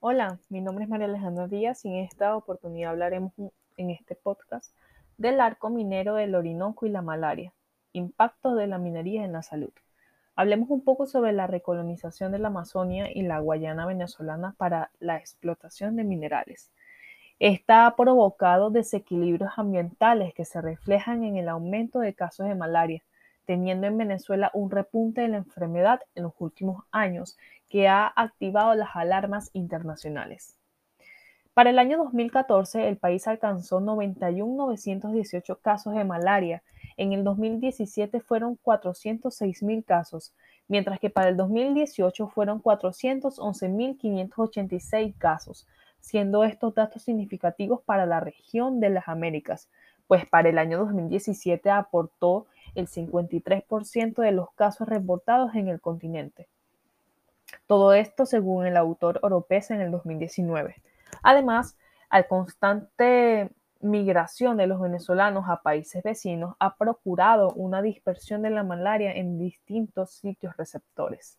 Hola, mi nombre es María Alejandra Díaz y en esta oportunidad hablaremos en este podcast del arco minero del Orinoco y la malaria, impactos de la minería en la salud. Hablemos un poco sobre la recolonización de la Amazonia y la Guayana venezolana para la explotación de minerales. Esta ha provocado desequilibrios ambientales que se reflejan en el aumento de casos de malaria, teniendo en Venezuela un repunte de la enfermedad en los últimos años que ha activado las alarmas internacionales. Para el año 2014, el país alcanzó 91.918 casos de malaria. En el 2017 fueron 406.000 casos, mientras que para el 2018 fueron 411.586 casos, siendo estos datos significativos para la región de las Américas, pues para el año 2017 aportó el 53% de los casos reportados en el continente. Todo esto según el autor Oropesa en el 2019. Además, al constante migración de los venezolanos a países vecinos ha procurado una dispersión de la malaria en distintos sitios receptores.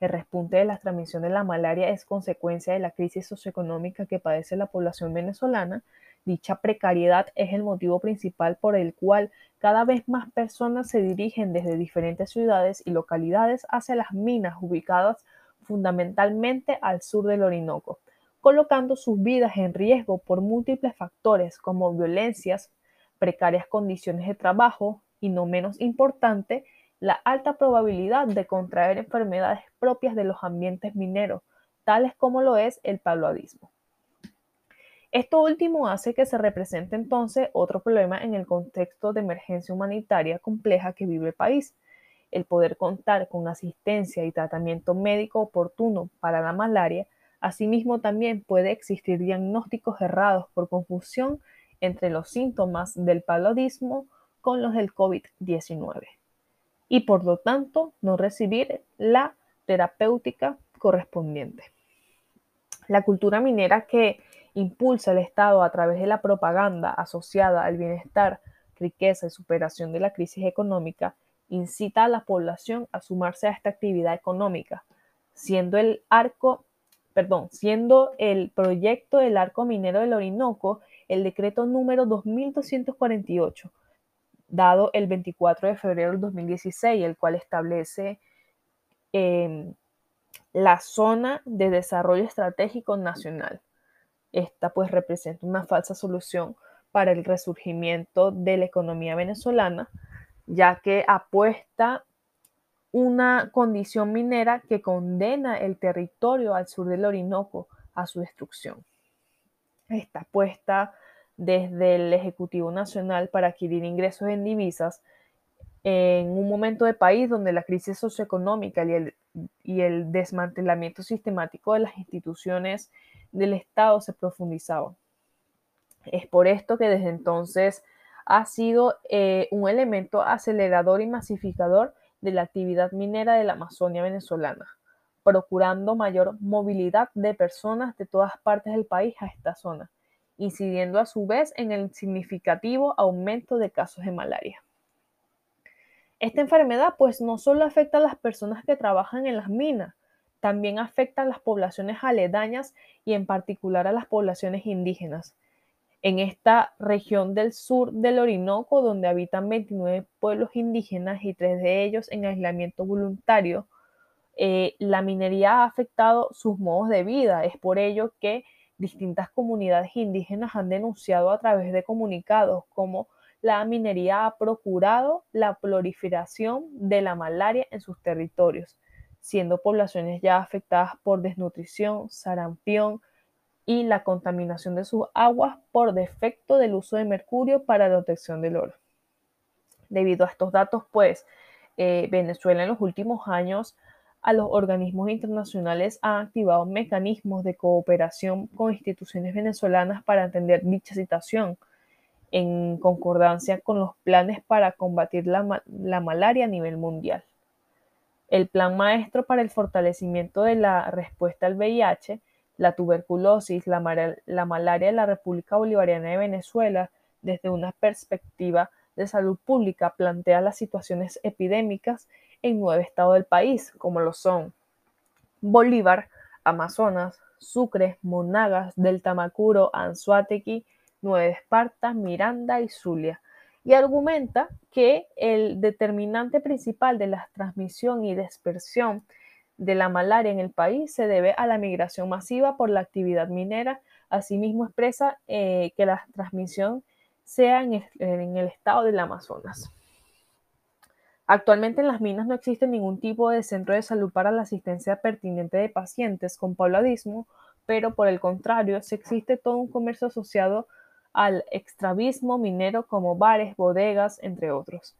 El respunte de la transmisión de la malaria es consecuencia de la crisis socioeconómica que padece la población venezolana. Dicha precariedad es el motivo principal por el cual cada vez más personas se dirigen desde diferentes ciudades y localidades hacia las minas ubicadas fundamentalmente al sur del Orinoco, colocando sus vidas en riesgo por múltiples factores como violencias, precarias condiciones de trabajo y, no menos importante, la alta probabilidad de contraer enfermedades propias de los ambientes mineros, tales como lo es el paludismo. Esto último hace que se represente entonces otro problema en el contexto de emergencia humanitaria compleja que vive el país. El poder contar con asistencia y tratamiento médico oportuno para la malaria, asimismo también puede existir diagnósticos errados por confusión entre los síntomas del paludismo con los del COVID-19 y por lo tanto no recibir la terapéutica correspondiente. La cultura minera que impulsa el Estado a través de la propaganda asociada al bienestar, riqueza y superación de la crisis económica incita a la población a sumarse a esta actividad económica, siendo el arco, perdón, siendo el proyecto del arco minero del Orinoco el decreto número 2248 dado el 24 de febrero del 2016, el cual establece em, la zona de desarrollo estratégico nacional. Esta pues representa una falsa solución para el resurgimiento de la economía venezolana, ya que apuesta una condición minera que condena el territorio al sur del Orinoco a su destrucción. Esta apuesta desde el Ejecutivo Nacional para adquirir ingresos en divisas en un momento de país donde la crisis socioeconómica y el, y el desmantelamiento sistemático de las instituciones del Estado se profundizaban. Es por esto que desde entonces ha sido eh, un elemento acelerador y masificador de la actividad minera de la Amazonia venezolana, procurando mayor movilidad de personas de todas partes del país a esta zona incidiendo a su vez en el significativo aumento de casos de malaria. Esta enfermedad pues no solo afecta a las personas que trabajan en las minas, también afecta a las poblaciones aledañas y en particular a las poblaciones indígenas. En esta región del sur del Orinoco, donde habitan 29 pueblos indígenas y tres de ellos en aislamiento voluntario, eh, la minería ha afectado sus modos de vida. Es por ello que distintas comunidades indígenas han denunciado a través de comunicados como la minería ha procurado la proliferación de la malaria en sus territorios, siendo poblaciones ya afectadas por desnutrición, sarampión y la contaminación de sus aguas por defecto del uso de mercurio para la detección del oro. Debido a estos datos, pues, eh, Venezuela en los últimos años a los organismos internacionales han activado mecanismos de cooperación con instituciones venezolanas para atender dicha situación, en concordancia con los planes para combatir la, malaria a nivel mundial. El Plan Maestro para el Fortalecimiento de la Respuesta al VIH, la tuberculosis, la, la malaria en la República Bolivariana de Venezuela, desde una perspectiva de salud pública, plantea las situaciones epidémicas en nueve estados del país, como lo son Bolívar, Amazonas, Sucre, Monagas, Delta Macuro, Anzuatequi, Nueva Esparta, Miranda y Zulia. Y argumenta que el determinante principal de la transmisión y dispersión de la malaria en el país se debe a la migración masiva por la actividad minera. Asimismo expresa eh, que la transmisión sea en el estado del Amazonas. Actualmente en las minas no existe ningún tipo de centro de salud para la asistencia pertinente de pacientes con paludismo, pero por el contrario, se existe todo un comercio asociado al extravismo minero como bares, bodegas, entre otros.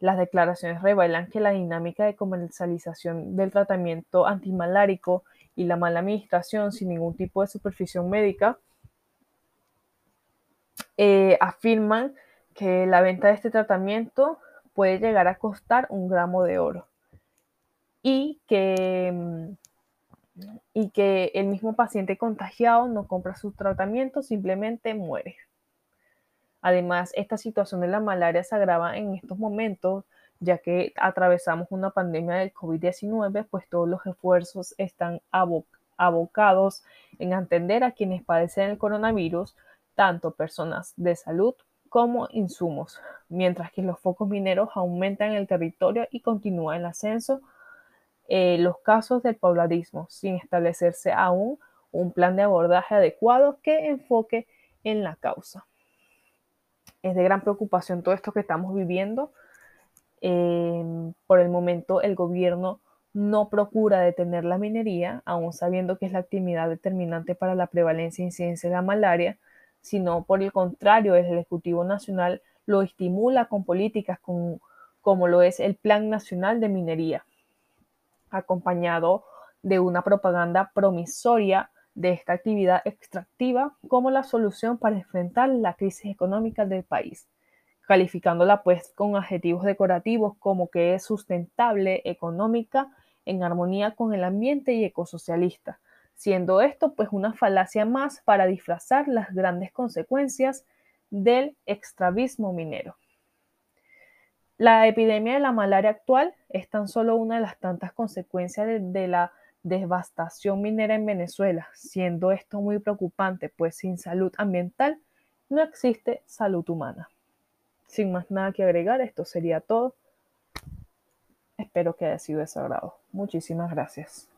Las declaraciones revelan que la dinámica de comercialización del tratamiento antimalárico y la mala administración sin ningún tipo de supervisión médica eh, afirman que la venta de este tratamiento puede llegar a costar un gramo de oro. Y que, mm, y que el mismo paciente contagiado no compra su tratamiento, simplemente muere. Además, esta situación de la malaria se agrava en estos momentos, ya que atravesamos una pandemia del COVID-19, pues todos los esfuerzos están abocados en atender a quienes padecen el coronavirus, tanto personas de salud como insumos, mientras que los focos mineros aumentan en el territorio y continúa el ascenso eh, los casos del pobladismo, sin establecerse aún un plan de abordaje adecuado que enfoque en la causa. Es de gran preocupación todo esto que estamos viviendo. Em, por el momento el gobierno no procura detener la minería, aún sabiendo que es la actividad determinante para la prevalencia e incidencia de la malaria, sino por el contrario, el Ejecutivo Nacional lo estimula con políticas como lo es el Plan Nacional de Minería, acompañado de una propaganda promisoria de esta actividad extractiva como la solución para enfrentar la crisis económica del país, calificándola pues con adjetivos decorativos como que es sustentable, económica, en armonía con el ambiente y ecosocialista, siendo esto pues una falacia más para disfrazar las grandes consecuencias del extravismo minero. La epidemia de la malaria actual es tan solo una de las tantas consecuencias de, la devastación minera en Venezuela, siendo esto muy preocupante, pues sin salud ambiental no existe salud humana. Sin más nada que agregar, esto sería todo. Espero que haya sido de su agrado. Muchísimas gracias.